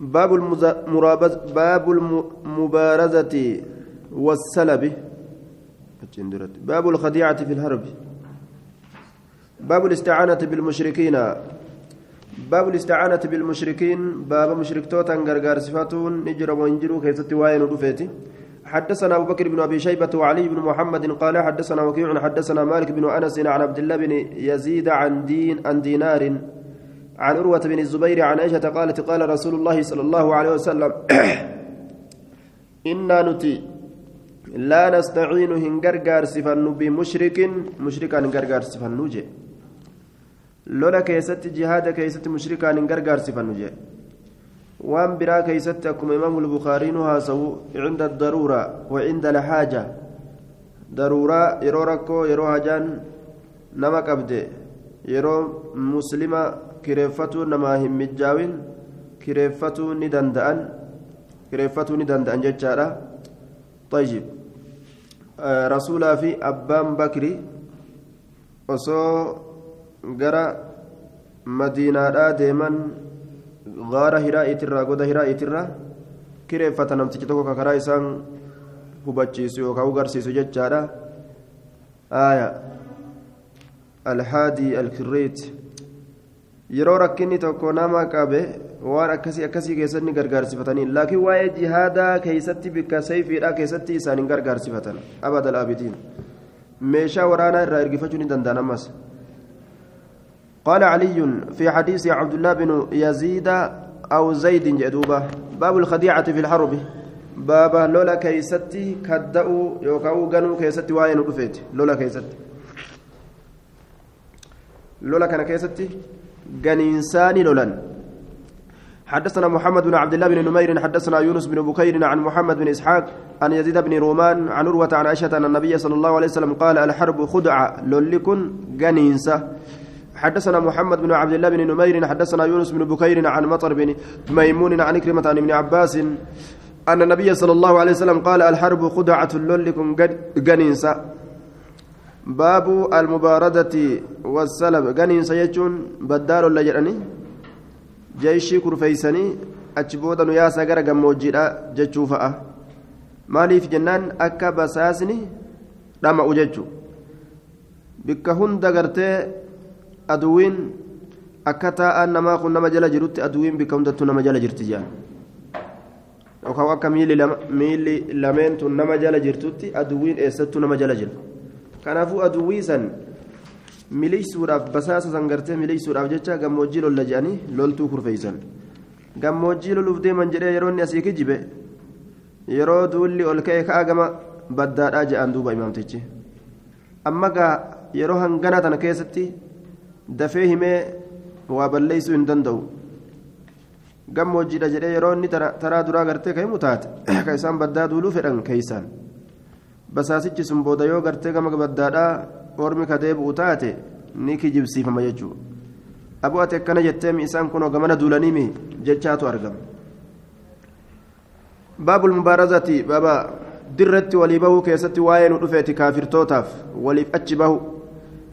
باب المرابز باب المبارزة والسلب. باب الخديعة في الهرب. باب الاستعانة بالمشركين. باب الاستعانة بالمشركين. باب مشرك توتا غرغار صفاتون. نجر وانجرو كيست واين رفيتي حدثنا أبو بكر بن أبي شيبة وعلي بن محمد قال حدثنا وكيع حدثنا مالك بن أنس عن عبد الله بن يزيد عن دين عن دينار. عن عروة بن الزبير عن عائشة قالت قال رسول الله صلى الله عليه وسلم إنا نتي لا نستعين هنغرغار سفن بمشرك مشركا هنغرغار سفن lola keessatti jihaada keessatti mushrikaan hin gargaarsifannu jee waan biraa keessatti akkuma imaamu lbukaariinu haasawu cinda daruura wa cinda alhaaja daruuraa yeroo rakkoo yeroo hajaan nama qabde yeroo muslima kireeffatuu namaa hin mijjaawin kireeffatuu ni danda'an kireeffatuu ni danda'an jechaadha طيب rasuulaa fi abbaan bakri osoo gara madiinaadhaa deeman gaara hiraa'iitirraa goda hiraa'iitirraa kireeffata namtichi tokko karaa isaan hubachiisu yookaan ugarsiisu jechaadha aaya alhaadii alkirriit Yeroo rakkinni tokko nama qabe waan akkasii akkasii keessatti gargaarsifatanii laakiin waa'ee jihaadaa keessatti bikka sayfiidhaa keessatti isaan hin gargaarsifatan abadal abidiin meeshaa waraanaa irraa ergifachuu ni danda'an ammas. قال علي في حديث عبد الله بن يزيد أو زيد جدوبة باب الخديعة في الحرب بابا لولا كيستي كدأوا يوكاو غنو كيستي واين لولا كيستي لولا كان كيستي غنينساني لولان حدثنا محمد بن عبد الله بن نمير حدثنا يونس بن بكير عن محمد بن إسحاق عن يزيد بن رومان عن عروة عن عائشة أن النبي صلى الله عليه وسلم قال الحرب خدعة لولكن غنينسة. حدثنا محمد بن عبد الله بن نمير حدثنا يونس بن بكير عن مطر بن ميمون عن كلمة عن ابن عباس أن النبي صلى الله عليه وسلم قال الحرب خدعة لكم جنينسا باب المباردة والسلب جنينسا يجون بدار ولا جراني جيشي كرفيسني أجبودا نياسا غرا جموجيدا جتشوفا maaliif jennaan akka basaasni dhama'u jechu bikka hunda gartee aduwwiin akka taa'aan namaa kun nama jala jirutti aduwwiin bikka hundattuu nama jala jirti jaan yookaan akka miilli lameen tun nama jala jirtutti aduwwiin eessattuu nama jala jira kanaafuu aduwwii san miliisuudhaaf basaasa san gartee miliisuudhaaf jecha gammoojjii lolla jedhanii loltuu kurfeeysan gammoojjii loluuf deeman jedhee yeroo inni asii kijibe yeroo duulli ol ka'e ka'a gama baddaadhaa jedhaan duuba imaamtichi amma gaa yeroo hangana tana keessatti dafee himee waa balleeysuu hin danda'u gammoojjiidha jedhee yeroo inni taraa duraa gartee ka himu taate ka isaan baddaa duuluu fedhan keeysaan basaasichi sun booda yoo gartee gama baddaadhaa ormi ka deebi'u taate ni kijibsiifama jechuudha. Aboo ati akkana jettee isaan kun gamana duulanii mi jechaatu argama. Baabul mubaarazati baaba dirratti walii bahuu keessatti waa'ee nu dhufeeti kaafirtootaaf waliif achi bahu.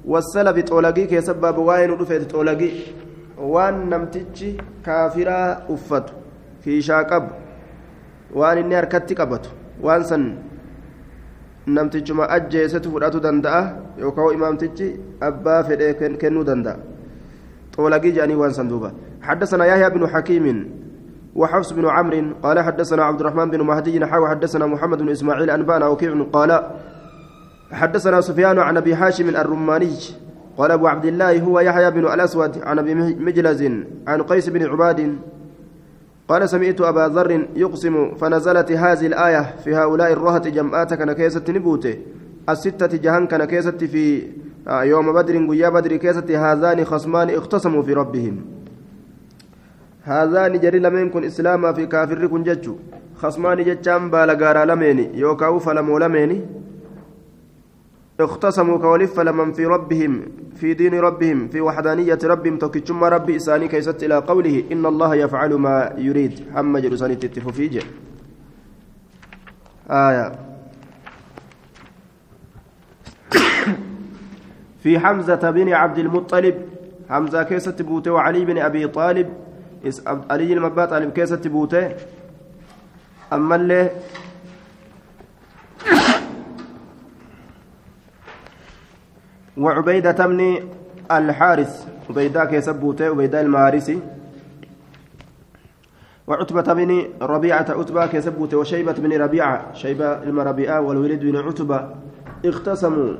Wasalafi xoolagii keessa baaba waa'ee nu dhufeeti xoolagii. Waan namtichi kaafiraa uffatu kiishaa qabu waan inni harkatti qabatu waan san namtichuma ajjeesetu fudhatu danda'a yookaan imaamtichi abbaa fedhee kennuu danda'a. Jedhanii waan san duuba. حدثنا يحيى بن حكيم وحفص بن عمرو قال حدثنا عبد الرحمن بن مهدي نحو حدثنا محمد بن اسماعيل انبانا وكيع قال حدثنا سفيان عن ابي هاشم الرماني قال ابو عبد الله هو يحيى بن الاسود عن ابي مجلز عن قيس بن عباد قال سمعت أبا ذر يقسم فنزلت هذه الآية في هؤلاء الرهط جمعات كان كيسة نبوته الستة جهان كان كيسة في آه، يوم بدر ويا بدر كيسة هذان خصمان اختصموا في ربهم. هذان جري لمن كن إسلاما في كافر كن ججو خصمان ججان بالغارا لميني يوكاو فلمو لميني اختصموا كولف لمن في ربهم في دين ربهم في وحدانية ربهم توكيتشم ربي إساني كيست إلى قوله إن الله يفعل ما يريد. هم جلساني تتفو آية. في حمزة بن عبد المطلب حمزة كيست بوته وعلي بن أبي طالب علي المبا طالب كيسة بوته. أما اللي وعبيدة بن الحارث عبيدة كيسة بوته عبيدة المهارسي. وعتبة بن ربيعة عتبة كسبوت وشيبة بن ربيعة شيبة المربيعة والوليد بن عتبة اختصموا.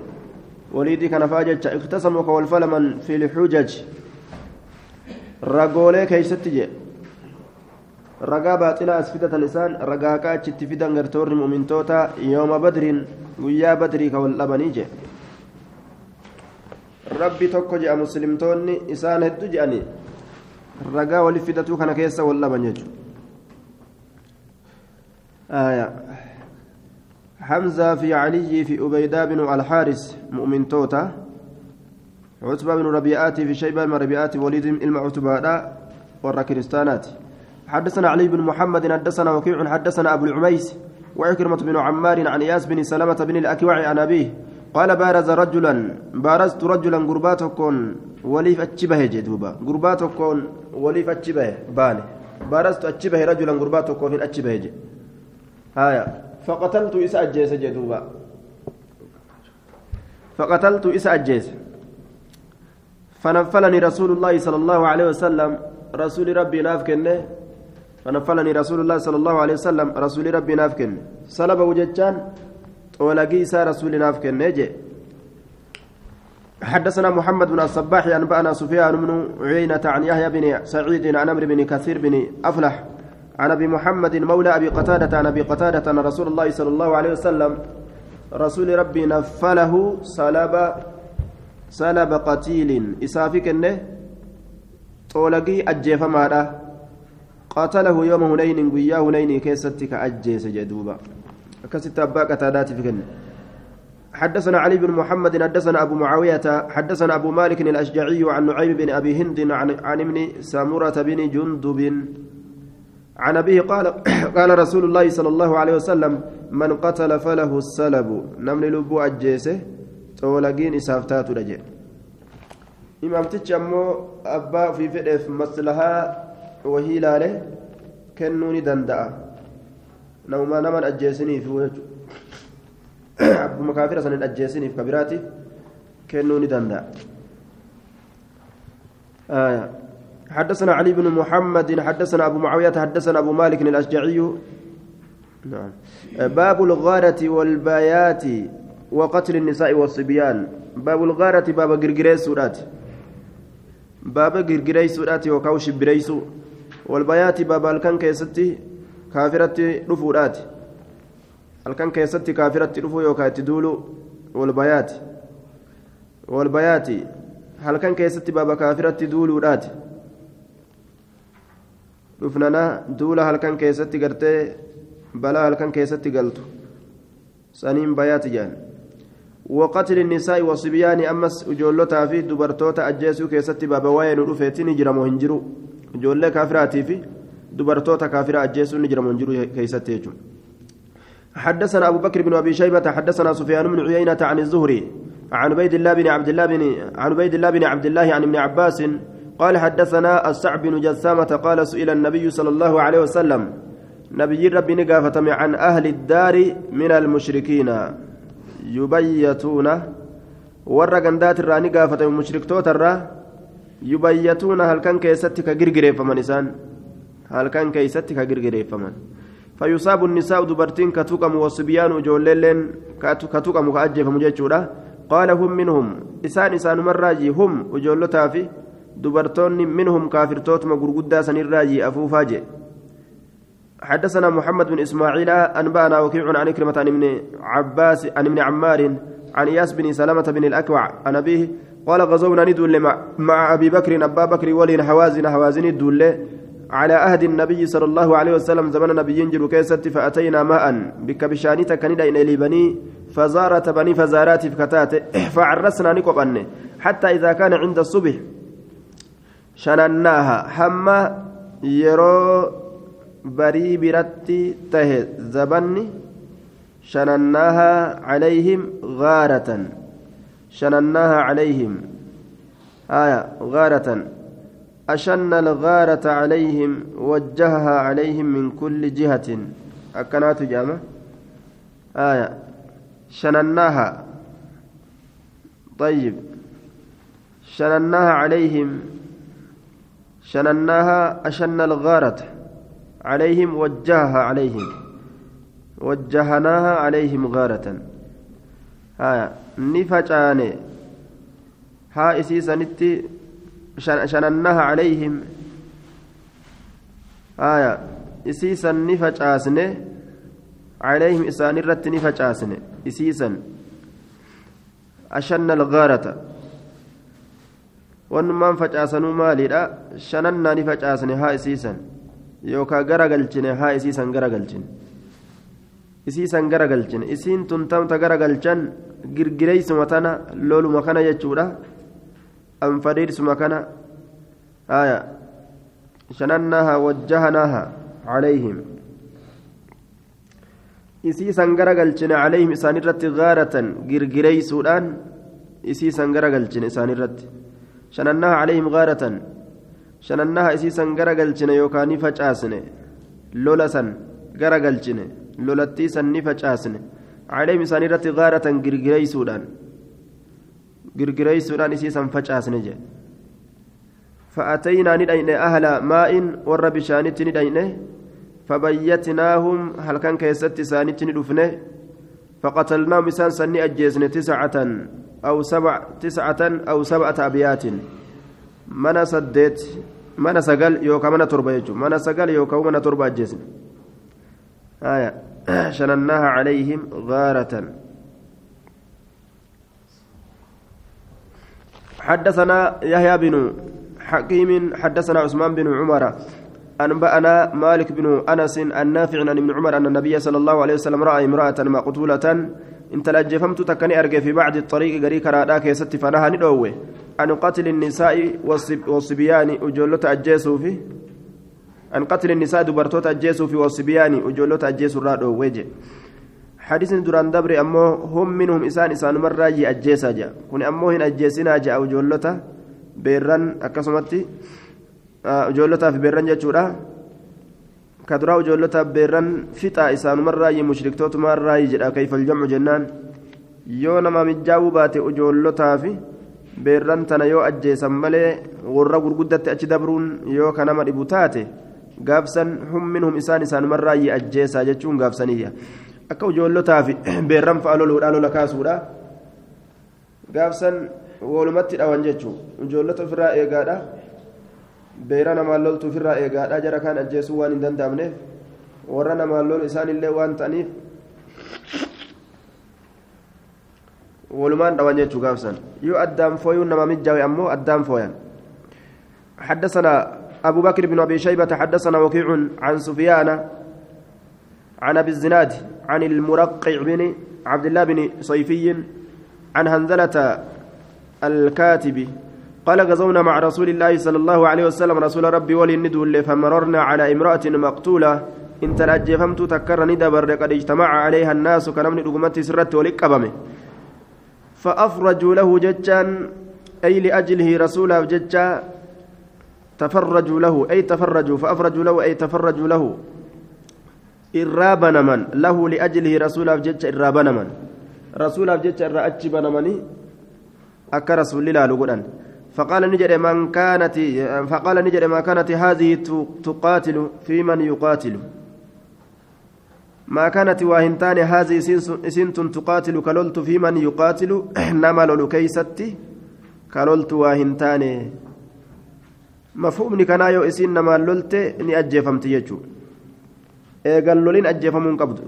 وليدي كان فاجج اختصموا كوالفلمن في الحجج. رجولي كيست جي. رقا باطلة أسفدة اللسان رقا كاتشت فدان غرتور مؤمنتوتا يوم بدر ويا بدري كواللبني جي. ربي توكو جاء مسلمتوني إسان هدو جاني ragaa wali fidatu kana keessa wal dhaban jechuudha. حمزة في علي في أبيدة بن الحارس مؤمن توتا عتبة بن ربيعات في شيبة بن ربيعات وليد إلما عتبة ورا كريستانات حدثنا علي بن محمد حدثنا وكيع حدثنا أبو العميس وعكرمة بن عمار عن إياس بن سلمة بن الأكوع عن أبيه قال بارز رجلا بارزت رجلا قرباتكم وليف أتشبه جدوبا قرباتكم وليف أتشبه باني بارزت أتشبه رجلا قرباتكم في أتشبه جي. هايا فقتلت إسا أجيس جدوبا فقتلت إسا أجيس فنفلني رسول الله صلى الله عليه وسلم. رسول ربي نافكنه فنفلني رسول الله صلى الله عليه وسلم. رسول ربي نافكنه سلب وججان ولقي سار رسول ناف كنجي حدثنا محمد بن الصباح أنبأنا سفيان بن عيينة عن يحيى بن سعيد عن عمرو بن كثير بن أفلح عن أبي محمد مولى أبي قتادة عن أبي قتادة أن رسول الله صلى الله عليه وسلم رسول ربي نفله سلب سلب قتيل إسافك إنه طولقي أجيف ماذا قاتله يوم هنين قيا هنين كيستك أجيس جدوبا كست أبا قتادات في كن حدثنا علي بن محمد حدثنا أبو معاوية حدثنا أبو مالك الأشجعي عن نعيم بن أبي هند عن, عن ابن سامورة بن جندب. عن أبيه قال قال رسول الله صلى الله عليه وسلم من قتل فله السلب. نمن لبو أجيسه تولقين إسافتات رجل imaamtichi ammoo abbaa ofii fedheef maslahaa wahii ilaale kennuu ni نوما نمن أجيسني في وجه. أبو مكافر سنة أجيسني في كبيراتي. كنوني دندا آية. حدثنا علي بن محمد حدثنا أبو معاوية حدثنا أبو مالك الأشجعي. نعم. باب الغارة والبيات وقتل النساء والصبيان. باب الغارة باب غرغري سورات باب غرغري سورات وكوش بريسو. والبيات باب الكن كيستي kaafiratti dhufuudhaati halkan keessatti kaafiratti dhufuu yookaan itti duulu walbayaati walbayaati halkan keessatti baaba kaafiratti duuluudhaati dhufnana duula halkan keessatti gartee balaa halkan keessatti galtu saniin bayaati jaan وقتل النساء والصبيان أمس جولتا في دبرتوتا أجيسو كيستي بابا وين رفيتني جرمو هنجرو جولة كافراتي في دبرتوتا كافرة أجيسون نجر منجر كيست حدثنا أبو بكر بن أبي شيبة حدثنا سفيان بن عيينة عن الزهري عن عبيد الله بن عبد الله بن عن عبيد الله بن عبد الله عن ابن عباس قال حدثنا السعب بن جثامة قال سئل النبي صلى الله عليه وسلم نبي ربي نقافة عن أهل الدار من المشركين. يبيتون warra gandaati irraa ni gaafatamu mushriktoota irraa yubayyatuuna halkan keessatti ka girgireeffaman isaan halkan keeysatti ka girgireeffaman. فيصاب النساء دبرتين كتوكم والصبيان وجولين كتوكم كأجفم جيتشودا قال هم منهم إسان إسان مراجي هم وجولتا في دبرتون منهم كافر توتما غرغدا سن الراجي أفوفاجي حدثنا محمد بن إسماعيل أنبانا وكيع عن كلمة عن ابن عباس عن ابن عمار عن إياس بن سلمة بن الأكوع عن أبيه قال غزونا ندول مع أبي بكر أبا بكر ولين حوازن حوازن الدول على عهد النبي صلى الله عليه وسلم زمن نبي ينجر كيست فأتينا ماء بك بشانيتا كندا إلى بني فزارة بني فزارات فكتات. فعرسنا نقبن حتى إذا كان عند الصبح شنناها. حما يرو بري برتي ته زبني شنناها عليهم غارة. شنناها عليهم. آية غارة. أشن الغارة عليهم وجهها عليهم من كل جهة. أكنات جامع؟ آية. شنناها. طيب. شنناها عليهم. شنناها أشن الغارة. عليهم وجهها عليهم. وجهناها عليهم غارة. ها نفجاني ها إسيسا نتي شنناها عليهم آية إسيسا نفجاسني عليهم إسان الرت نفجاسني إسيسا أشن الغارة wanumaan facaasanuu maaliidha shanannaa ni facaasne haa isiisan yookaan garagalchine haa isiisan garagalchine isiisan garagalchine isiin tun tamta garagalchan girgireysuma tana loluma kana jechuudha anfadhiirsuma kana haya shanannaha wajjahanaha calayhim isiisan garagalchine calayhim isaanirratti gaaratan girgireysuudhaan isiisan garagalchine isaanirratti shanannaha calayhim gaaratan shanannaha isiisan garagalchine yookaan ni facaasne lola san garagalchine lolattii san ni facaasne calayhim isaan irratti gaaratan girgireysuudhaan girgireysuudhaan isiisan facaasne jedhe فأتينا ندين أهل ماء ور بشانت ندين فبيتناهم هل كان كيست سانت ندفنه فقتلناهم إسان سني أجيزن تسعة أو سبع تسعة أو سبعة أبيات من سديت من سقل يوكا من تربة يجو من سقل يوكا من تربة أجيزن آية شنناها عليهم غارة حدثنا يحيى بن حكيم حدثنا عثمان بن عمر أنبأنا مالك بن أنس النافع عن ابن عمر أن النبي صلى الله عليه وسلم رأى امرأة مقتولة. إن تلجفمت تكني أرجع في بعد الطريق قريك رادا كيست فنها ندوه. عن قتل النساء والصبيان أجولة أجيسوا في عن قتل النساء دبرتوت أجيسوا في والصبيان أجولة أجيسوا رادو وجه حديث دران دبر أمو هم منهم إسان إسان مرة يجي أجيسا جا كن أمو هن أجيسنا جا أجولة بيران أكسمتي أجولة في بيران جا كدرا أجولة بيران فتا إسان مرة يجي مشركتوت مرة يجي كيف الجمع جنان yoo nama mijjaa'uu baate ijoollota fi beerran tana yoo ajjeesan malee warra gurguddatti achi dabruun yoo ka nama dhibu taate gaafsan humminhum isaan isaanumarraayyii ajjeesaa jechuun gaafsaniyya akka ijoollotaa fi beerran fa'a loluudha lola kaasuudha gaafsan walumatti dhawan jechuun ijoollota ofirraa eegaadha beera namaan loltu ofirraa eegaadha jara kaan ajjeesuu waan hin danda'amneef warra namaan lolu isaanillee waan ta'aniif walumaan dhawan jechuu gaafsan yoo addaan fooyuun nama mijjaawe ammoo addaan fooyan حدثنا أبو بكر بن أبي شيبة حدثنا وكيع عن سفيان عن أبي الزناد عن المرقع بن عبد الله بن صيفي عن هنزلة الكاتب قال غزونا مع رسول الله صلى الله عليه وسلم رسول ربي ولي فمررنا على امرأة مقتولة. إن تلجفمت تكر ندبر قد اجتمع عليها الناس كنمن رقمتي سرت ولقبمه فأفرجوا له ججان أي لأجله رسوله ججا تفرجوا له أي تفرجوا فأفرجوا له أي تفرجوا له. إرابنا من له لأجله رسوله ججا إرابنا من رسوله ججا إرأتشبنا مني أكا رسول الله لقلن فقال نجد من كانت فقال نجد ما كانت هذه تقاتل في من يقاتل ما كانت واهنتان هذه سنت تقاتل كلولت في من يقاتل نما لولو كيستي واهنتان مفهومني يو اسين نما لولت ني اجفمت ايغال لولين اجفمون قبض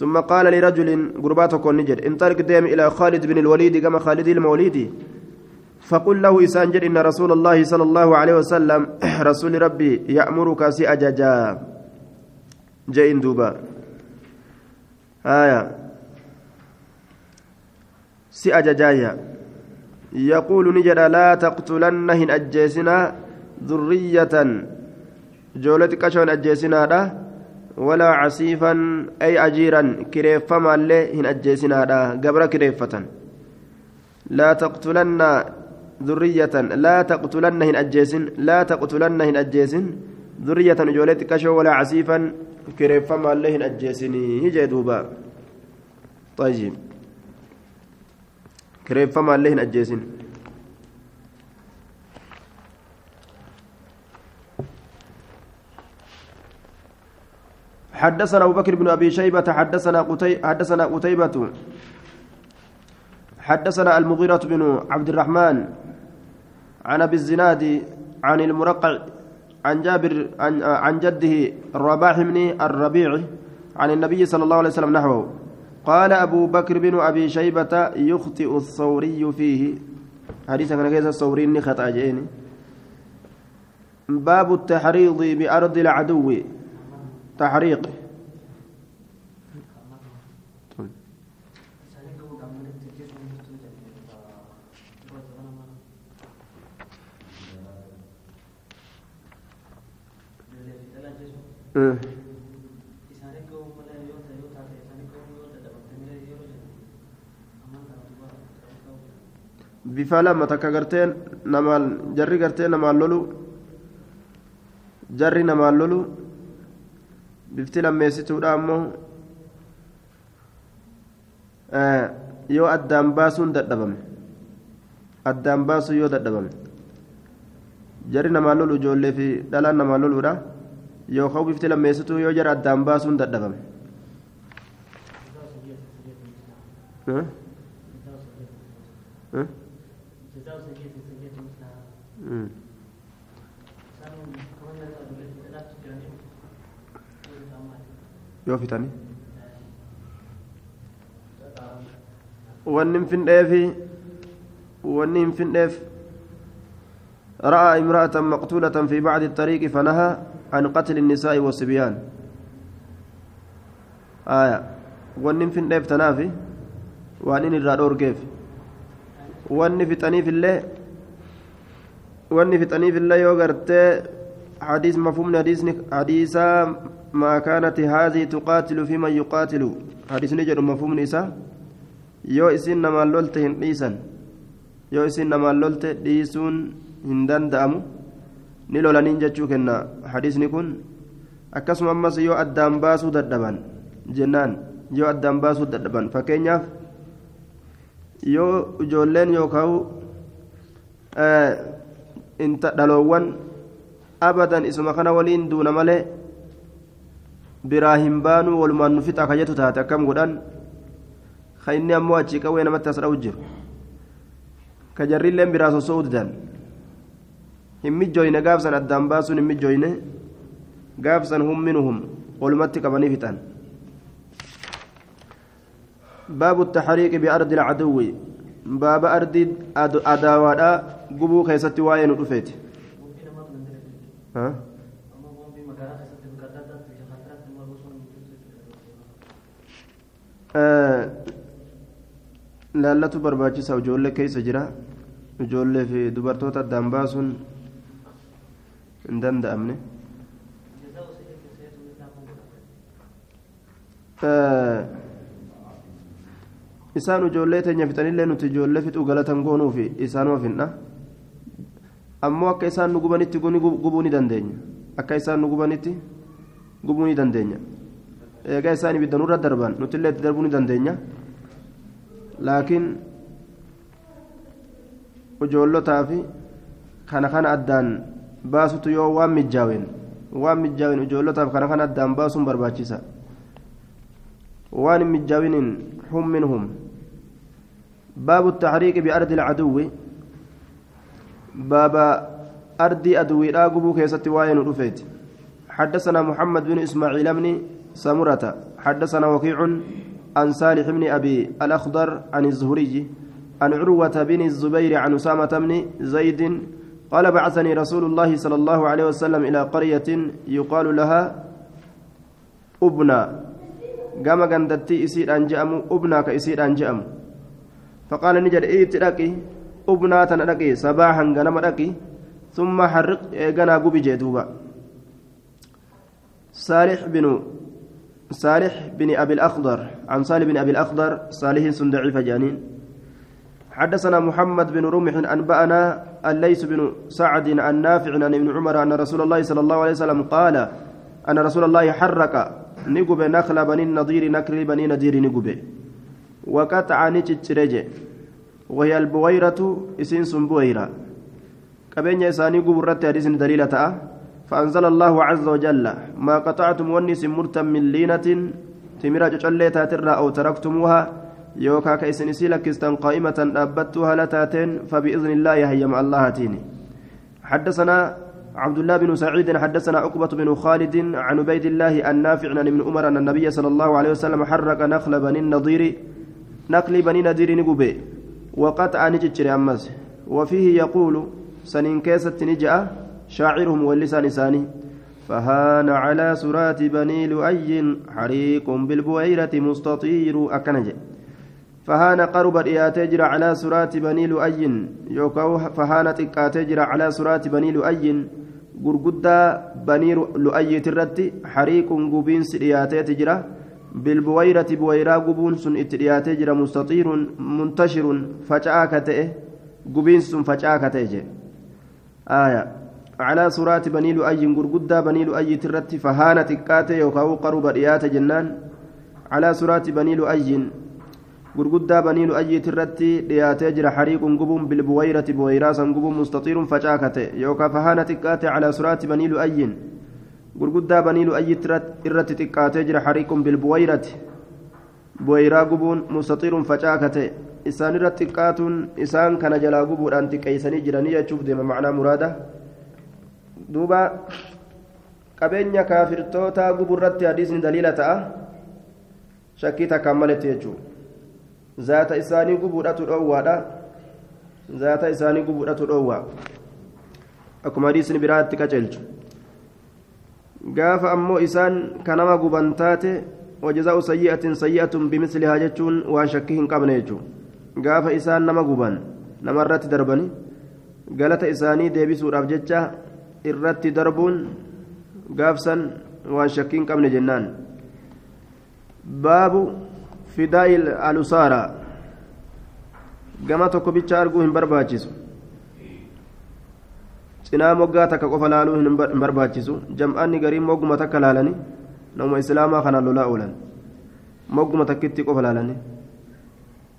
ثم قال لرجل قرباتك نجد انطلق ديم إلى خالد بن الوليد كما خالد الموليدي فقل له إسانجر إن رسول الله صلى الله عليه وسلم رسول ربي يأمرك سأججا جئن دوبا آية سأججايا يقول نجد لا تقتلنهن أجيسنا ذرية جولتك شون أجيسنا دا ولا عسيفا أي أجيرا كريفما اللي هن أجيسنا دا قبر كريفة لا تقتلن ذرية لا تقتلنهن أجيسن لا تقتلنهن أجيسن. ذرية إجولة كشو ولا عسيفا كريفما لهن أجيسني هي دوبا. طيب. كريفما لهن أجيسن. حدثنا أبو بكر بن أبي شيبة حدثنا قتي حدثنا قتيبة حدثنا المغيرة بن عبد الرحمن عن أبي الزناد عن المرقع عن جابر عن, عن جده الرباح بن الربيع عن النبي صلى الله عليه وسلم نحوه. قال أبو بكر بن أبي شيبة يخطئ الثوري فيه. حديث كان كيس الثوري خطأ جيني باب التحريض بأرض العدو. تحريق bifa lama takka garteen namaan jarri gartee namaan lolu jarri namaan lolu bifti lammeessituudha ammoo yoo addaan baasuun dadhabame addaan baasuu yoo dadhabame jarri namaan lolu ijoollee fi dhalaan namaan loluudha yookaan bifti lammeessituu yoo jara addaan baasuun dadhabame. Yoo fitanii wanni hin findheefi wanni hin findheef رأى امرأة مقتولة في بعض الطريق فنهى عن قتل النساء والصبيان. آية. ونن في النيف تنافي؟ وانين الرادور كيف ون في تنيف الله ون في تنيف الله يوغرت حديث مفهوم حديث حديثا ما كانت هذه تقاتل في من يقاتل حديث نجر مفهوم نساء yoo isin namaan lolte hin dhiisan yoo isin namaan lolte dhiisuun hin danda'amu ni lolaniin jechuu kenna hadiisni kun akkasuma ammas yoo addaan baasuu dadhaban jennaan yoo addaan baasuu dadhaban fakkeenyaaf yoo ijoolleen yookaan dhaloowwan abadan isuma kana waliin duuna malee biraa hin baanuu walumaan nu fixa kajetu taate akkam godhan ka inni ammoo achii qawwee namatti as dha'u jiru ka jarriilleen biraa sosso'uu didan hin mijjooyne gaafsan addaan baasuun hin mijjooyne gaafsan humminuhum walumatti qabanii fixan باب التحريق بأرض العدو باب أرض أداوادا قبو كيست واين رفيت ها laallatu barbaachisa ijoollee keessa jira ijoollee fi dubartoota addaan baasuun hin danda'amne isaan ijoollee teenya fixanillee nuti ijoollee fixuu galatan goonuu fi isaanuma finna ammoo akka isaan nu gubanitti gubuu ni dandeenya. Akka isaan nu gubanitti gubuu ni dandeenya. Eegaa isaan ibidda nurra darban nuti illee itti darbuu ni dandeenya. Laakiin ijoollotaa fi kana kana addaan baasutu yoo waan mijaaween waan mijjaaween ijoollotaaf kana kana addaan baasuun barbaachisa. Waan hum mijjaawiniin hum minhum. Baabu taxriiqi biardi alcaduwi باب أرض أدوي لا قبو كيست واين رفيت حدثنا محمد بن إسماعيل بن سمرة حدثنا وكيع عن صالح بن أبي الأخضر عن الزهري عن عروة بن الزبير عن أسامة بن زيد قال بعثني رسول الله صلى الله عليه وسلم إلى قرية يقال لها أبنى. قام قندتي إسير أنجأم أبنى كإسير أنجأم. فقال نجد إيت لكي أبنى تنلكي صباحا غنم لكي ثم حرق غنا قبي جدوبا صالح بن صالح بن أبي الأخضر عن صالح بن أبي الأخضر صالح سندعي فجانين حدثنا محمد بن رمح أنبأنا الليث بن سعد عن نافع عن ابن عمر أن رسول الله صلى الله عليه وسلم قال أن رسول الله حرك نقب نخل بني النضير نكر بني نذير نقب وقطع نتشرج وهي البويرة إسين سنبويرة. كبين يساني قبرت حديث دليلة فأنزل الله عز وجل ما قطعتم ونس مرتا من لينة تمرة جليتا ترى أو تركتموها يوكا كيسن سيلكستن قائمة أبتها لتاتين فبإذن الله هيم الله تيني. حدثنا عبد الله بن سعيد حدثنا عقبة بن خالد عن عبيد الله النافع عن ابن عمر أن النبي صلى الله عليه وسلم حرك نخل بني النضير نقل بني نذير نقبي وقطع نجتر أمس. وفيه يقول سنين كيست نجأ شاعرهم واللسان ثاني فهان على سرات بني لؤي حريق بالبويرة مستطير أكنج. فهان قرب إياتجر على سرات بني لؤي. يوكاو فهان تكاتجر على سرات بني لؤي. غرغدا بني لؤي ترتي حريق قبين سياتجر بالبويرة بويرا قبون سن اتياتجر مستطير منتشر فجاكته قبين سن فجاكته آية. على سرات بني لؤي غرغدا بني لؤي ترتي فهان تكاته يوكاو قرب إيات جنان. على سرات بني لؤي غرغدا بني لؤي ترتي دياتي جرى حريق قبوم بالبويرة بويرا سنقبوم مستطير فجاكته يوكا فهان تكاته على سرات بني لؤي. غرغدا بني لؤي ترتي تكاته جرى حريق بالبويرة بويرا قبون مستطير فجاكته isaan irratti xiqqaatuun isaan kana jalaa gubuudhaan xiqqeessanii jiranii jechuuf deema macnaa muraada duuba qabeenya kaafirtoota guburratti hadiisni daliila ta'a shakkii takkaan maletti jechuudha zaata isaanii gubuudhatu dhoowwaadha zaata isaanii gubuudhatu dhoowwaa akkuma hadiisni biraatti qaceelchu gaafa ammoo isaan kanama guban taate wajazaa'u sayyi'atin sayyi'atun bimislihaa jechuun waan shakkii hin qabne jechuudha gaafa isaan nama guban namarratti darbani galata isaanii deebisuudhaaf jecha irratti darbuun gaafsan waan shakkii hin qabne jennaan. Baabu fidaa'il alusaara gama tokko bicha arguu hin barbaachisu cinaa moggaa takka qofa laaluu hin barbaachisu jam'aanni gariin mogguma takka laalanii nama islaamaa kanaan lolaa oolan mogguma takkitti qofa laalanii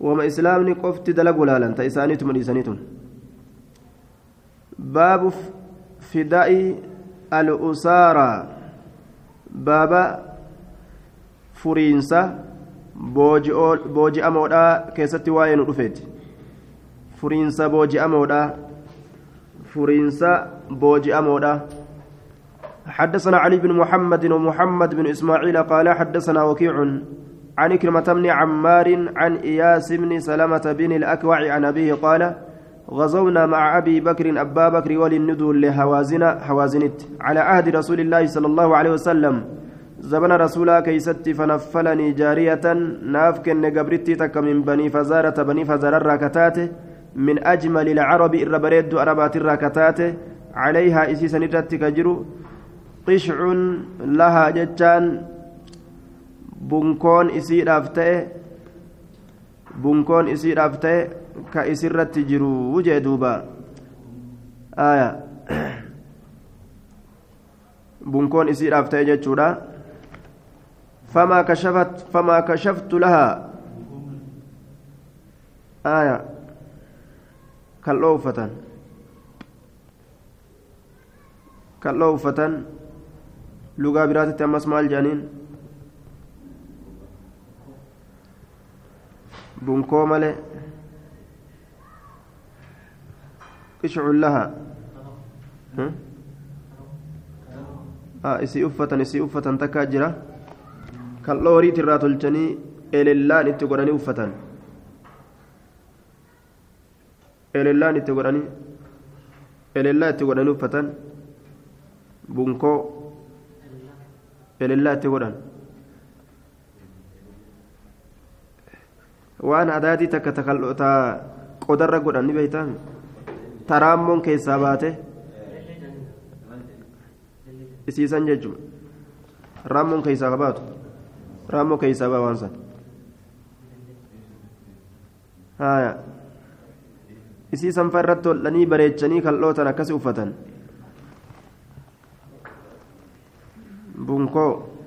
wama islaamni qofti dalagu laalan ta isaaniituma dhiisaniitun baabu fidaa'i al-usaaraa baaba furiinsa booji'amoodhaa keessatti waa'ee nu dhufeeti furiinsa booji'amoodhaa furiinsa booji'amoodhaa حدثنا علي بن محمد ومحمد بن إسماعيل قال حدثنا وكيع عن كلمة بن عمار عن إياس بن سلمة بن الأكوع عن أبيه قال غزونا مع أبي بكر أبا بكر وللندو لهوازن هوازنت. على عهد رسول الله صلى الله عليه وسلم. زبن رسولا كيست فنفلني جارية. نافك نقبرتي تك من بني فزارة بني فزار الراكتات من أجمل العرب الربريد أربات الراكتات عليها إسيسا نجت كجرو قشع لها جتان بنكون إسير أفتئ بنكون إسير أفتئ ka isirratti jiru jee duuba aya bunkoon isiidhaaf ta'e jechuudha famaa kashafat famaa kashaftu lahaa uffatan lugaa biraatitti ammas maal jedhaniin bunkoo malee قشع لها isii uffatan isii uffatan takkaa jira kal'oo horiiti irraa tolchanii elellaan itti godhanii uffatan elellaan itti godhanii elellaa itti godhanii uffatan bunkoo elellaa itti godhan waan adaatii takka ta qodarra godhan ni beeytaan taraammoon keessaa baate isiisan jechuun raammoon keessaa baatu raammoo keessaa baa waan san haaya isii sanfa irratti hodhanii bareechanii kal'ootan akkasi uffatan. Bunkoo.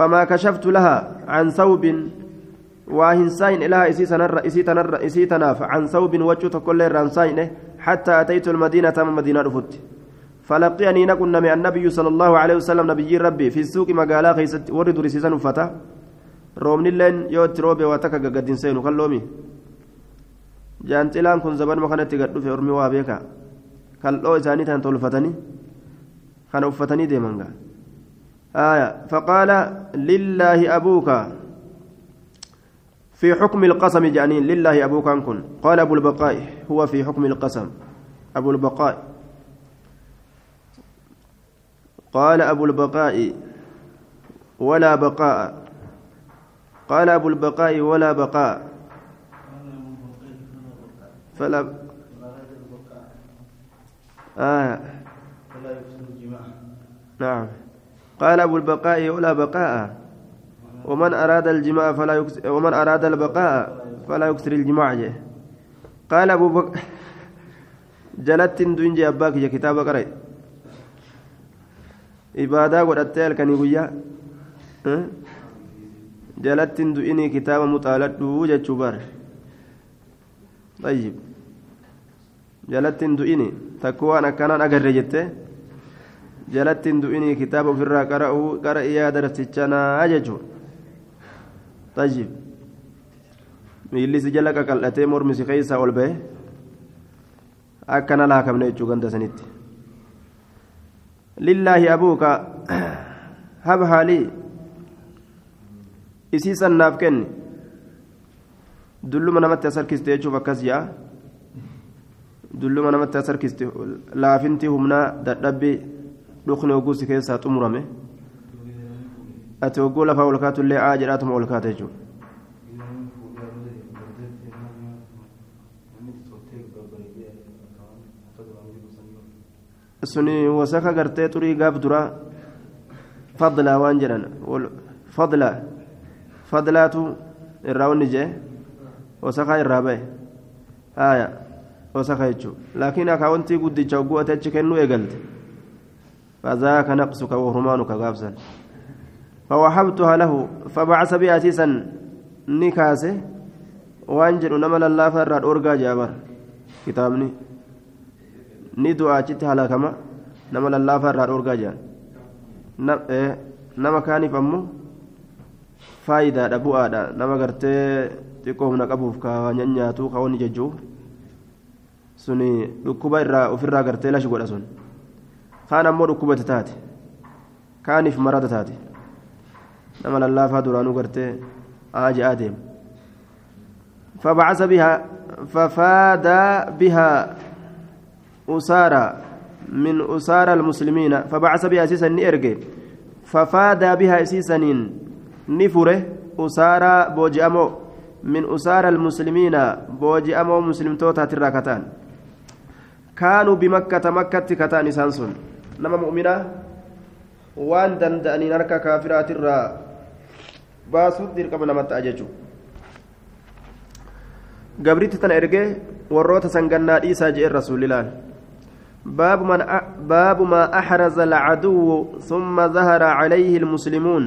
فما كشفت لها عن ثوب واهنساين لها إسي تنر إسي تنر إسي تناف عن ثوب وجهت كل رانساين حتى أتيت المدينة تم مدينة رفت فلقيني نكن من النبي صلى الله عليه وسلم نبي ربي في السوق مقالا خيست ورد رسيسان فتا رومني لين يوت روبي واتكا قدين سينو jaanxilaan kun zabanuma kanatti gad dhufe ormi waa beeka kal'oo isaanii tan tolfatanii? Kana uffatanii deeman gaa? آية فقال لله أبوك في حكم القسم جانين لله أبوك أنكن قال أبو البقاء هو في حكم القسم أبو البقاء قال أبو البقاء ولا بقاء قال أبو البقاء ولا بقاء فلا آه. نعم. قال أبو البقاء ولا بقاء. ومن أراد الجماع فلا يكسر ومن أراد البقاء فلا يكسر الجماع. قال أبو بكر جلت دنجي أباك يا كتاب قرأ إبادة قرأتها الكني ويا جلت دني كتاب مطالد وجه شبر طيب جلت دني تكوى أنا كان hin du'inii kitaaba ofirraa qara'uu qara iyyaa darsichanaa jechuun tajib miillisi jala qaqal'atee mormisi keessaa ol ba'e akkana laakamne jechuu ganda sanitti lillaahi abuuka hab haalii isii sannaaf kenni dulluma namatti as harkiste jechuuf akkas ja'a dulluma namatti as harkiste laafinti humnaa dadhabbii dhukni hogguu si keessaa xumurame ati hogguu lafaa ol kaatullee aa jedhaatuma ol kaata jechuudha suni wasaka gartee xurii gaaf duraa fadlaa waan jedhan fadlaa fadlaatu irraa wanni jee wasakaa irraa ba'e haaya wasaka jechuudha laakiin akaawwantii guddicha hogguu ati achi kennuu eegalte فذاك نقصك وهرمانك غافزا فوهبتها له فبعث بها سيسا نكاسه وانجل نمل الله فرد أرقى جابر كتابني ندعو أجت هلاكما نمل الله فرد أرقى جان nama kaaniif ammoo faayidaadha bu'aadha nama gartee xiqqoo humna qabuuf ka nyaatu ka wanni jechuuf suni dhukkuba irraa ofirraa gartee lashi godha sun kaan ammoo dhukkubate taate kaaniif marada taate nama lallaafaa duraanuu gartee aaji adeem فبعث بها ففاد بها أسارى من أسارى المسلمين فبعث بها سيسا نيرجي ففاد بها سيسا نفره أسارى بوجأمو من أسارى المسلمين بوجأمو مسلم توتا تراكتان كانوا بمكة مكة كتان سانسون nama mu'minaa waan danda'aniin harka kaafiraatirraa baasuuf dirqama namatti ajaju gabriitti tana ergee warroota sangannaa dhiisaa je'een rasuulilaan باب من باب ما أحرز العدو ثم ظهر عليه المسلمون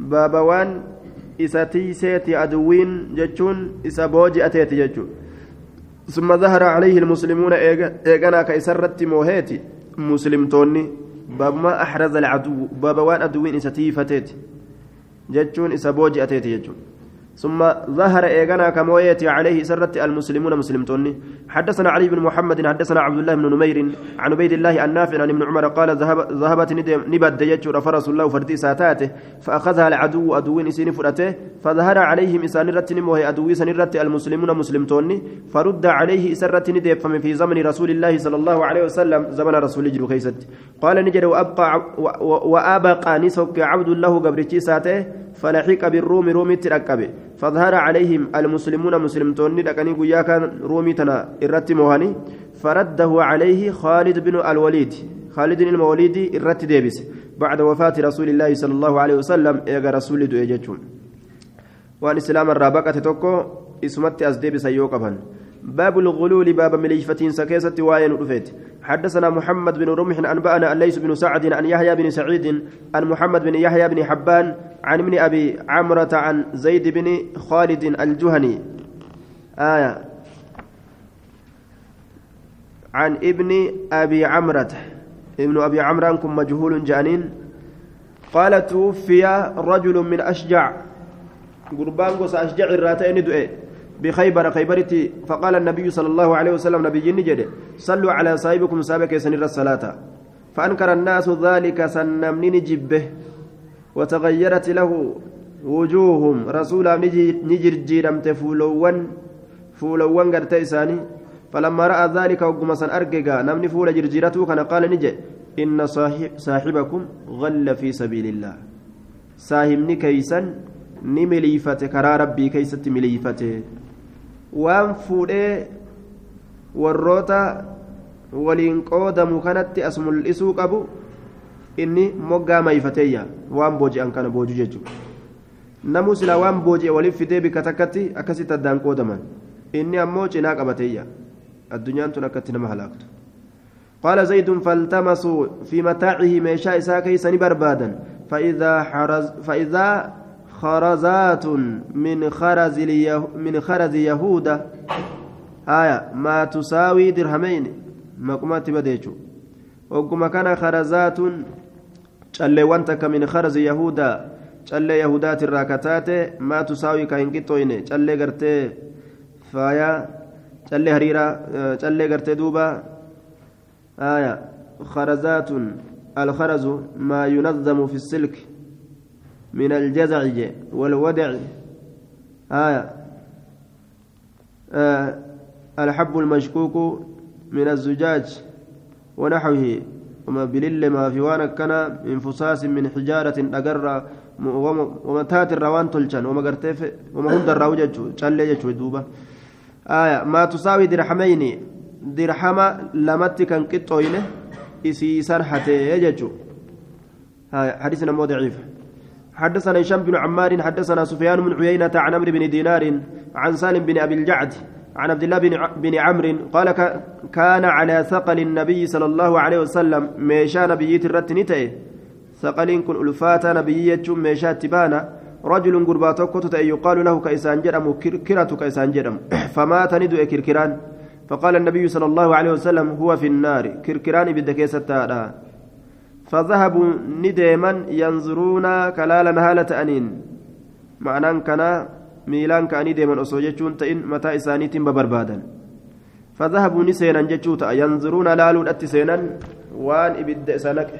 باب وان إساتي سيتي عدوين جتشون إسا بوجي أتيتي جتشون ثم ظهر عليه المسلمون إيغانا كيسرت موهيتي. مسلمتوني باب ما أحرز العدو باب وان أدوين إساتي فتيت جتشون إسا بوجي أتيتي جتشون. ثم ظهر إيغانا كمويتي عليه سرت المسلمون مسلمتوني حدثنا علي بن محمد حدثنا عبد الله بن نمير عن عبيد الله النافع عن ابن عمر قال ذهب ذهبت نبد يجور فرس الله فردي ساتاته فأخذها العدو أدوين إسين فرته فظهر عليهم إسان رت نموه أدوي سنرت المسلمون مسلمتوني فرد عليه إسرت ندب في زمن رسول الله صلى الله عليه وسلم زمن رسول كيست قال نجد وأبقى وأبقى نسك عبد الله قبرتي ساته فلحق بالروم رومي تركبه فظهر عليهم المسلمون مسلمتون لكني قيا كان رومي تنا إرت موهني فرده عليه خالد بن الوليد. خالد بن الوليد إرت ديبس. بعد وفاة رسول الله صلى الله عليه وسلم إيجا رسول دو إيجاتون وأن إسلام الرابقة توكو إسمت أزديب سيوقفا باب الغلول باب مليفتين سكيسة واين رفيت. حدثنا محمد بن رمح أنبأنا الليث بن سعد عن يحيى بن سعيد عن محمد بن يحيى بن حبان عن ابن أبي عمرة عن زيد بن خالد الجهني. آية. عن ابن أبي عمرة. ابن أبي عمرة كن مجهول جانين. قال توفي رجل من أشجع. قربان قص أشجع الراتين دؤي. بخيبر خيبرتي فقال النبي صلى الله عليه وسلم نبي نجد صلوا على صاحبكم سابك سنر الصلاة. فأنكر الناس ذلك سنمني نجبه وتغيرت له وجوههم. رسولا نجر جيرمت فولوان فولوان قرت فلما رأى ذلك وقم سن أرققا نمني فول جرجيرته كان قال نجي إن صاحب صاحبكم غل في سبيل الله. ساهمني كيسا نمليفته كرا ربي كيست مليفته. Waan fuudhee warroota waliin qoodamu kanatti as mul'isuu qabu inni moggaa mayfateeyya waan booji'an kana booju jechuudha namuu silaa waan booji'e waliif fidee bikka takkatti akkasitti addaan qoodaman inni ammoo cinaa qabateeyya addunyaan tun akkatti nama halaaktu قال زيد فالتمسوا في متاعه ميشاء إساء كيسني بربادا فإذا, حرز فإذا خرزات من خرز من خرز يهودا آية ما تساوي درهمين مقمات بديشو وكما كان خرزات kharazi yahudaa callee yahudaati irraa kataate maa tusaawi ka hin qixxooyne callee gartee faayaa callee hariiraa callee gartee duuba aya kharazaatun alkharazu maa yunazzamu fi silk من الجزع والودع. آية. آه الحب المشكوك من الزجاج ونحوه. وما بلل ما في وأنا كان من فصاص من حجارة أقر ومتات الروان تلشان وما قرتيف وما هند الراوجة شال دوبة آية. ما تساوي درحمين درحمة لمت كان قطوينه إسيسان حتى يججو. حديثنا مو ضعيف. حدثنا هشام بن عمار حدثنا سفيان بن عيينة عن عمرو بن دينار عن سالم بن أبي الجعد عن عبد الله بن بن عمرو قال كان على ثقل النبي صلى الله عليه وسلم ميشا نبيت الرتنته ثقلين كن ألفات نبيية ميشا تبانا. رجل توكت يقال له كيسان جرم كركرة كيسان جرم. فمات ندو كركران. فقال النبي صلى الله عليه وسلم هو في النار. كركران بدكيسة فذهبوا نديما ينظرون كلالا هالة أنين معنى كان ميلان كأني ديما أصوجتشون تئن متى إسانيت ببربادا. فذهبوا نسينا جتشوتا ينظرون لالو أتسينا. وان إبد إسانك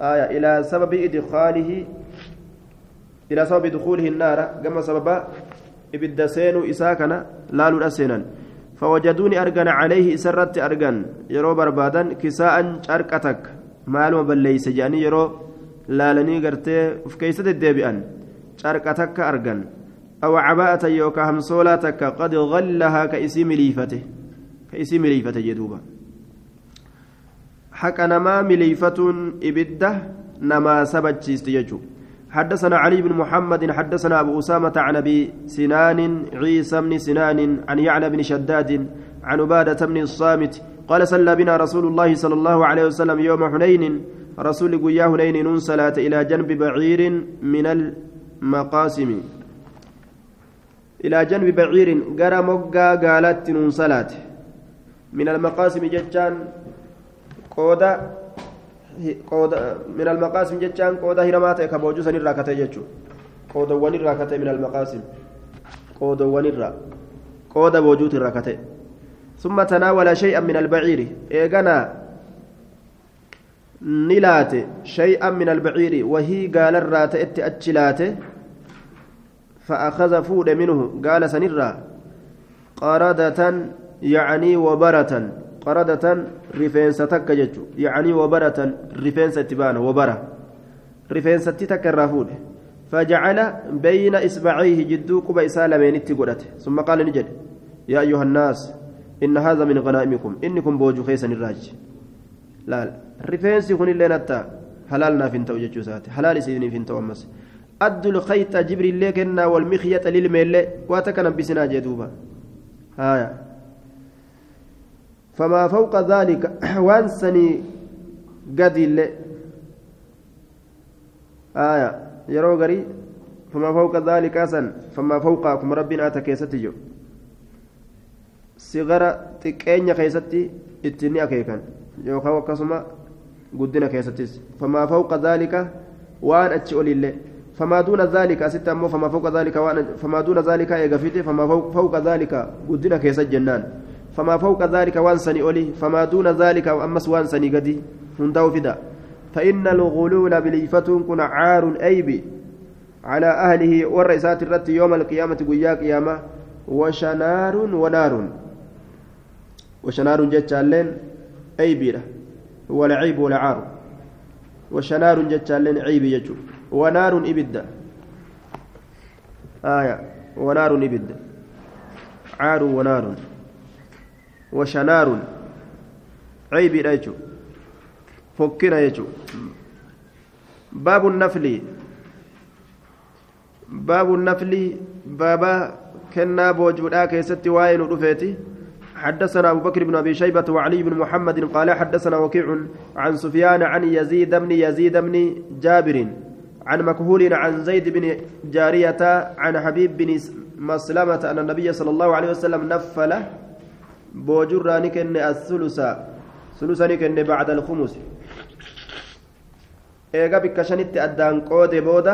آية إلى سبب إدخاله. إلى سبب دخوله النار. كما سبب إبد سينو إساكنا لالو أسينا فوجدوني أرجن عليه إسرت أرجن يرو بربادا كساء شركتك maaluma balleeyse jedhanii yeroo laalanii gartee uf keeysa deddeebi'an carqa takka argan aw cabaa'atan yookaa hamsoolaa takka qad gallahaa ka isii miliifate ka isii miliifate jedhuuba haqa namaa miliifatuun ibidda namaa sabachiisti jechuu حدثنا علي بن محمد حدثنا أبو أسامة عن أبي سنان عيسى بن سنان عن يعلى بن شداد عن عبادة بن الصامت قال صلى بنا رسول الله صلى الله عليه وسلم يوم حنين. رسول قيا حنين نون صلاة إلى جنب بعير من المقاسم. إلى جنب بعير قرى مقا قالت نون صلاة. من المقاسم جتان قودا قودا من المقاسم جتان قودا هرمات كبوجو سن الراكته جتو قودا وني الراكته من المقاسم. قودا وني الرا قودا بوجوت الراكته ثم تناول شيئا من البعير. إيغانا نلات شيئا من البعير. وهي قال الرات اتأتشلات فأخذ فود منه. قال سنرا قردة يعني وبرة قردة رفينس تك يعني وبرة رفينس تبان وبرة. رفينس تك الرافود فجعل بين إصبعيه جدو قبى إسالمين ثم قال نجد. يا أيها الناس إن هذا من غنائمكم. إنكم بوجو خيسا الراج. لا رفينسي كن اللي نتا حلالنا فين تو جتشوسات حلال سيدني فين تو أمس. أدوا الخيط جبريل لكنا والمخيط للميل. واتكنا بسنا جدوبا. هايا. فما فوق ذلك. وانسني قد اللي. آية. يرو فما فوق ذلك أسن. فما فوقكم ربنا تكيستي sigara xiqqeenya keessatti ittiin ni akeekan yookaan akkasuma guddina keessattis famaa fawqa zaalika waan achi olillee famaa duuna zaalika asitti ammoo famaa fawqa zaalika waan famaa duuna zaalika eega fite famaa fawqa zaalika guddina keessa jennaan famaa fawqa zaalika waan sanii oli famaa duuna zaalika ammas waan sanii gadi hundaa'u fida فإن الغلول بليفتون كن عار أيبي على أهله والرئيسات الرت يوم القيامة قيا قيامة وشنار ونار وشنار جتالين أيبيرة والعيب والعار وشنار جتالين عيب يجو. ونار إبدة. آية. ونار إبدة. عار ونار وشنار عيب يجو. فكنا يجو. باب النفل. باب النفل. بابا كنا بوجودا كيستي واين ودفيتي. حدثنا أبو بكر بن أبي شيبة وعلي بن محمد قال حدثنا وكيع عن سفيان عن يزيد بن يزيد بن جابر عن مكهول عن زيد بن جارية عن حبيب بن مسلمة أن النبي صلى الله عليه وسلم نفل بوجر نكن الثلث ثلث نكن بعد الخمس. eega bikka shanitti addaan qoode booda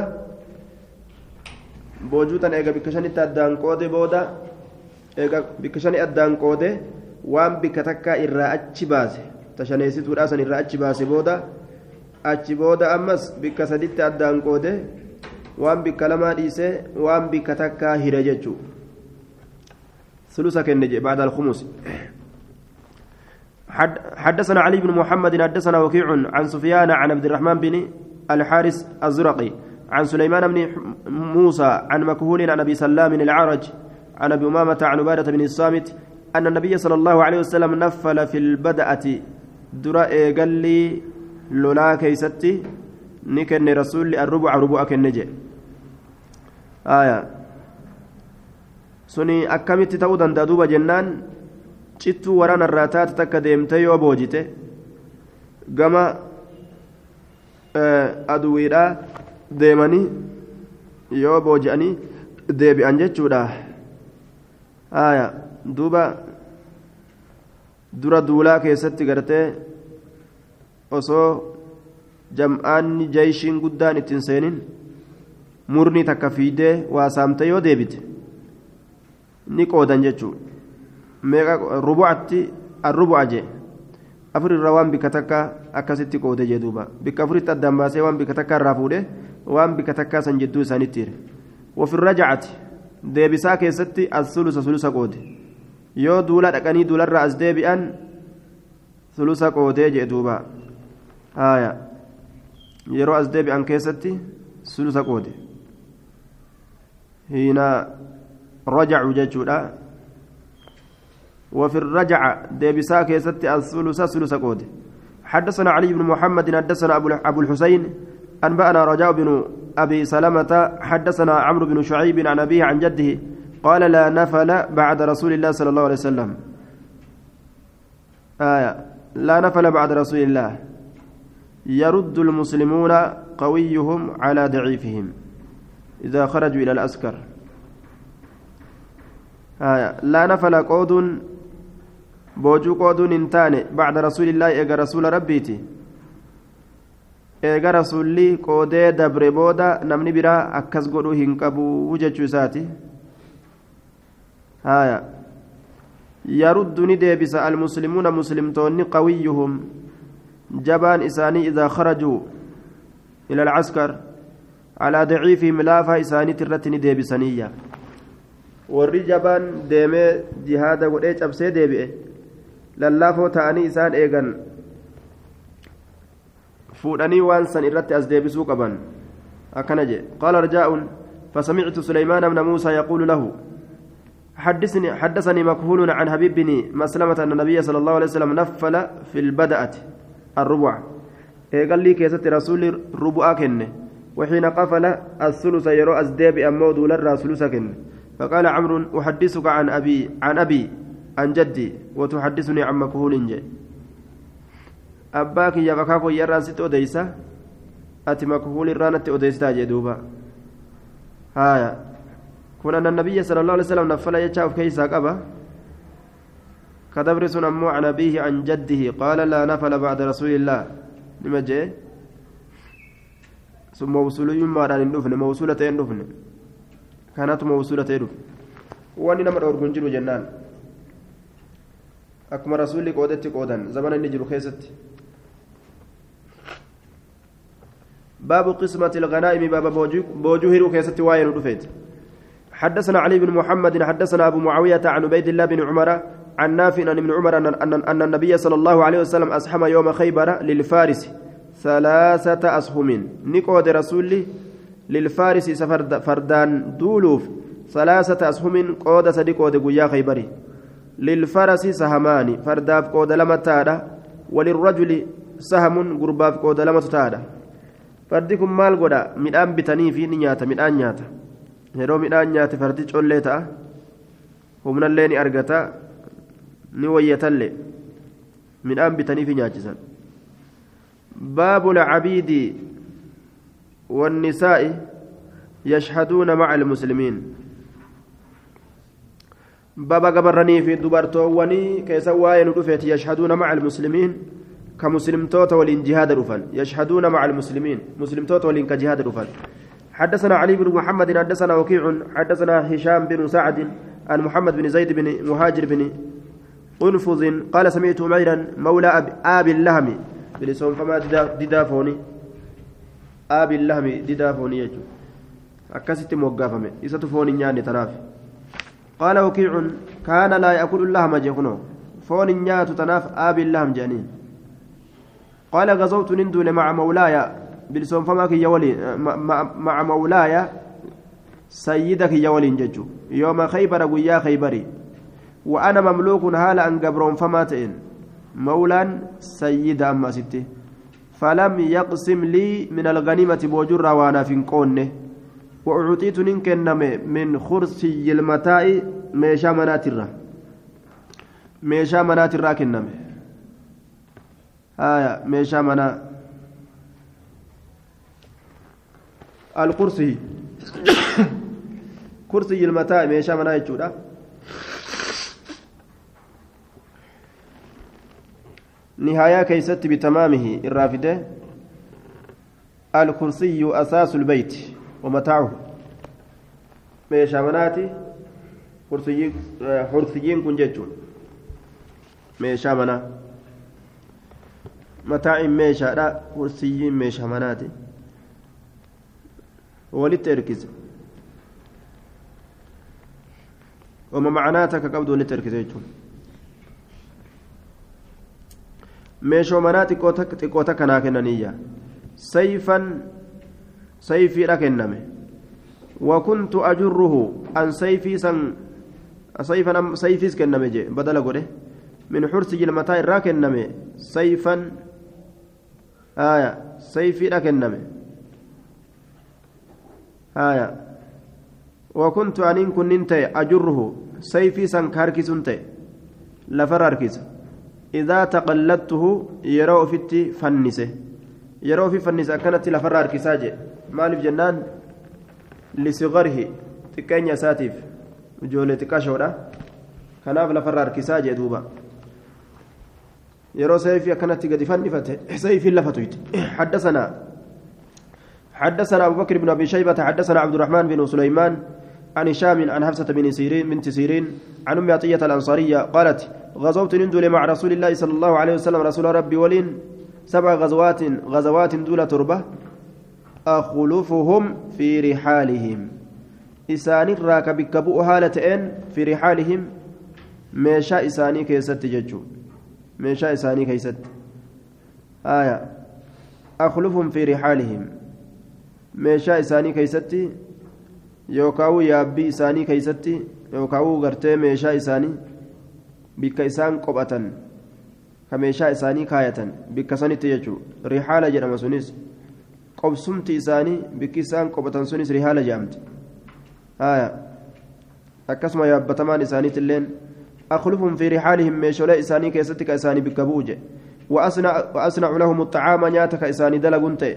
boojuutan eega bikka shanitti booda eega bikka shani addaan qoode waan bikka takkaa irraa achi baase tashaneessituudhaa san irraa achi baase booda achi booda ammas bikka saditti addaan qoode waan bikka lamaa dhiisee waan bikka takkaa hire jechuu ثلث كن بعد الخمس حدثنا علي بن محمد حدثنا وكيع عن سفيان عن عبد الرحمن بن الحارث الزرقي عن سليمان بن موسى عن مكهول عن ابي سلام العرج عن أبي أمامة عن عبادة بن الصامت أن النبي صلى الله عليه وسلم نفل في البدأة درا قال لي لولا كيستي نكن رسول الربع ربع كنجي آية. سني أكمت تودن دادوبا جنان. cittuu waraana irraa taate takka deemtee yoo boojite gama aduwiidhaa deemanii yoo booji'anii deebi'an jechuudha haaya duuba dura duulaa keessatti gartee osoo jam'aanni jeeshiin guddaan ittiin seenin murni takka fiidee waa saamte yoo deebite ni qoodan jechuudha. meeqa rubucatti arrubu'a jee afur irraa waan bikka takka akkasitti qoode jee duuba bikka afuritti addaan baasee waan bikka takka irraa fuudhe waan bikka takkaa san jidduu isaanitti hire wafirra jacati deebisaa keessatti as sulusa sulusa qoode yoo duula dhaqanii duularraa as deebi'an sulusa qoodee jee duuba haaya yeroo as deebi'an keessatti sulusa qoode hiina rajacu jechuudha وفي الرجعة ديبسا كيست الثلث ثلث قود حدثنا علي بن محمد حدثنا أبو الحسين أنبأنا رجاء بن أبي سلمة حدثنا عمرو بن شعيب عن أبيه عن جده قال لا نفل بعد رسول الله صلى الله عليه وسلم. آية. لا نفل بعد رسول الله. يرد المسلمون قويهم على ضعيفهم. إذا خرجوا إلى الأسكر. آية. لا نفل قود boojuu qooduun hin taane bacda rasuulillaahi eega rasuula rabbiiti eega rasuulli qoodee dabre booda namni biraa akkas godhuu hin qabu jechuu isaati haya yaruddu ni deebisa almuslimuuna muslimtoonni qawiyyuhum jabaan isaanii idaa kharajuu ila alcaskar alaa daciifihim laafaa isaaniit irratti ni deebisaniyya warri jabaan deemee jihaada godhee cabsee deebi'e lallaafoo ta'anii isaan eegan san irratti as deebisuu qaban. Akkana jedhe qaala rajaa'un فسمعت سليمان بن موسى يقول له حدثني حدثني مكهول عن حبيب بن مسلمة أن النبي صلى الله عليه وسلم نفل في البدأة الربع قال لي كيست رسول ربع كنه وحين قفل الثلث يرو أزديب أمو دولر ثلثك فقال عمرو أحدثك عن أبي عن أبي عن جدي وتحدثني عن مكهول جي أباك يا بكاكو يرى ست أديسة أتي مكهول الرانة أديسة جدوبا هايا كنا أن النبي صلى الله عليه وسلم نفل يتشاف كيسا قبا كدبر أمو عن أبيه عن جده قال لا نفل بعد رسول الله لما جاء ثم موصولي ما دان دفن موصولة دفن كانت موصولة دفن واني نمر أورغن جرو جنان أكما رسولي قودت قودا زمن النجر خيست باب قسمة الغنائم باب بوجوهر كيست واين دفيت حدثنا علي بن محمد حدثنا أبو معاوية عن عبيد الله بن عمر عن نافع عن ابن عمر أن, أن, أن النبي صلى الله عليه وسلم أسحم يوم خيبر للفارس ثلاثة أسهم نقود رسولي للفارس سفرد فردان دولوف. ثلاثة أسهم قود صديق قود خيبري للفرس سهمان. فرداف قود لما تادا. وللرجل سهم قرباف قود لما تادا فردكم مال قدا مدان بتني في نياتا مدان نياتا yeroo midhaan nyaate fardi collee ta'a. Humnallee ni argata ni wayyatallee. Midhaan bitaniifi nyaachisan. باب العبيد والنساء يشهدون مع المسلمين بابا قبرني في دبرتووني كيسا واين رفيت يشهدون مع المسلمين كمسلم توت ولين جهاد رفن يشهدون مع المسلمين مسلم توت ولين كجهاد رفن حدثنا علي بن محمد حدثنا وكيع حدثنا هشام بن سعد عن محمد بن زيد بن مهاجر بن أنفذ قال سمعت عميرا مولى أبي اللهم bilisoon famaa didaa foonii aabiin lahmi didaa foonii jechuudha akkasitti moggaafame isatu foon hin nyaanne tanaaf qaala wakiicun kaana laa yaakulu lahma jee kunoo foon hin maca mawlaaya bilisoon famaa kiyya waliin maca mawlaaya sayyida kiyya waliin jechuu yooma khaybara guyyaa khaybarii wa ana mamluukun haala an gabroonfamaa ta'een مولان سيد أما ستي فلم يقسم لي من الغنيمة بوجر وأنا في قونه وأعطيت ننكنم من خرسي المتاع ميشا مناترة ميشا مناترة كنم آية ميشا منا. الكرسي كرسي المتاع ميشا منا يجودا. نهاية كيست بتمامه الرافدة. الكرسي أساس البيت ومتاعه. manaati xursiyyiin kun jechuun meeshaa manaa mataa'iin meeshaadha xursiyyiin meeshaa manaati walitti erkise wama macnaa takka qabdu walitti erkise jechuun meeshoo manaa xiqqoota kanaa kennaniyya sayfan sayfiidha kenname وكنت أجره أن سيفي سن سيفا سيفيس كنمي جي بدل قوله من حرس جلمتاي را كنمي سيفا آية سيفي را كنمي آية. وكنت أن كنت أجره. سيفي سن كاركيس لفر أركيس. إذا تقلدته يرو فيتي فنسه. يرو في فنسه. كانت لفر أركيساجي مالف جنان. لصغره. تكين ساتيف. جولة تكاشورا كناف لفر أركيساجي دوبا. يرو سيفي كانت قد فنفته سيفي لفتويت حدثنا حدثنا أبو بكر بن أبي شيبة حدثنا عبد الرحمن بن سليمان عن هشام عن حفصة بن سيرين بنت سيرين عن أم عطية الأنصارية قالت غزوت ندول مع رسول الله صلى الله عليه وسلم رسول ربي ولين سبع غزوات غزوات دول تربة أخلفهم في رحالهم إسان الراك بكبؤ هالتين في رحالهم ميشا إساني كيست ججو ميشا إساني كيست آية أخلفهم في رحالهم ميشا إساني كيستي yookaan yaabbii isaanii keeysatti yookaan gartee meeshaa isaanii bikka isaan qophatan ka meeshaa isaanii kaayatan bikka sanitti jechuudha rihaala jedhama sunis qobsumti isaanii bikki isaan qobatan sunis rihaala jedhamti akkasuma yaabbatamaan isaaniitilleen أخلفهم في رحالهم ميشولا إساني كيستك إساني بكبوجة وأصنع, وأصنع لهم الطعام نياتك إساني دلقنت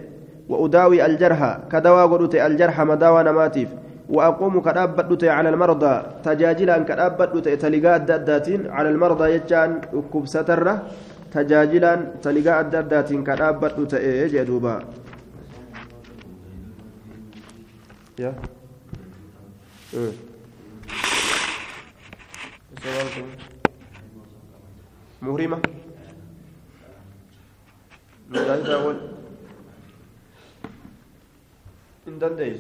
وأداوي الجرح كدوا قلت الجرح مداوى نماتيف وأقوم كدابت على المرضى تجاجلا كدابت تلقاء الداداتين على المرضى يجان وكب سترة تجاجلا تلقاء الداداتين كدابت جدوبا يا. مهرمة. مجاهدة أول. إن دنديس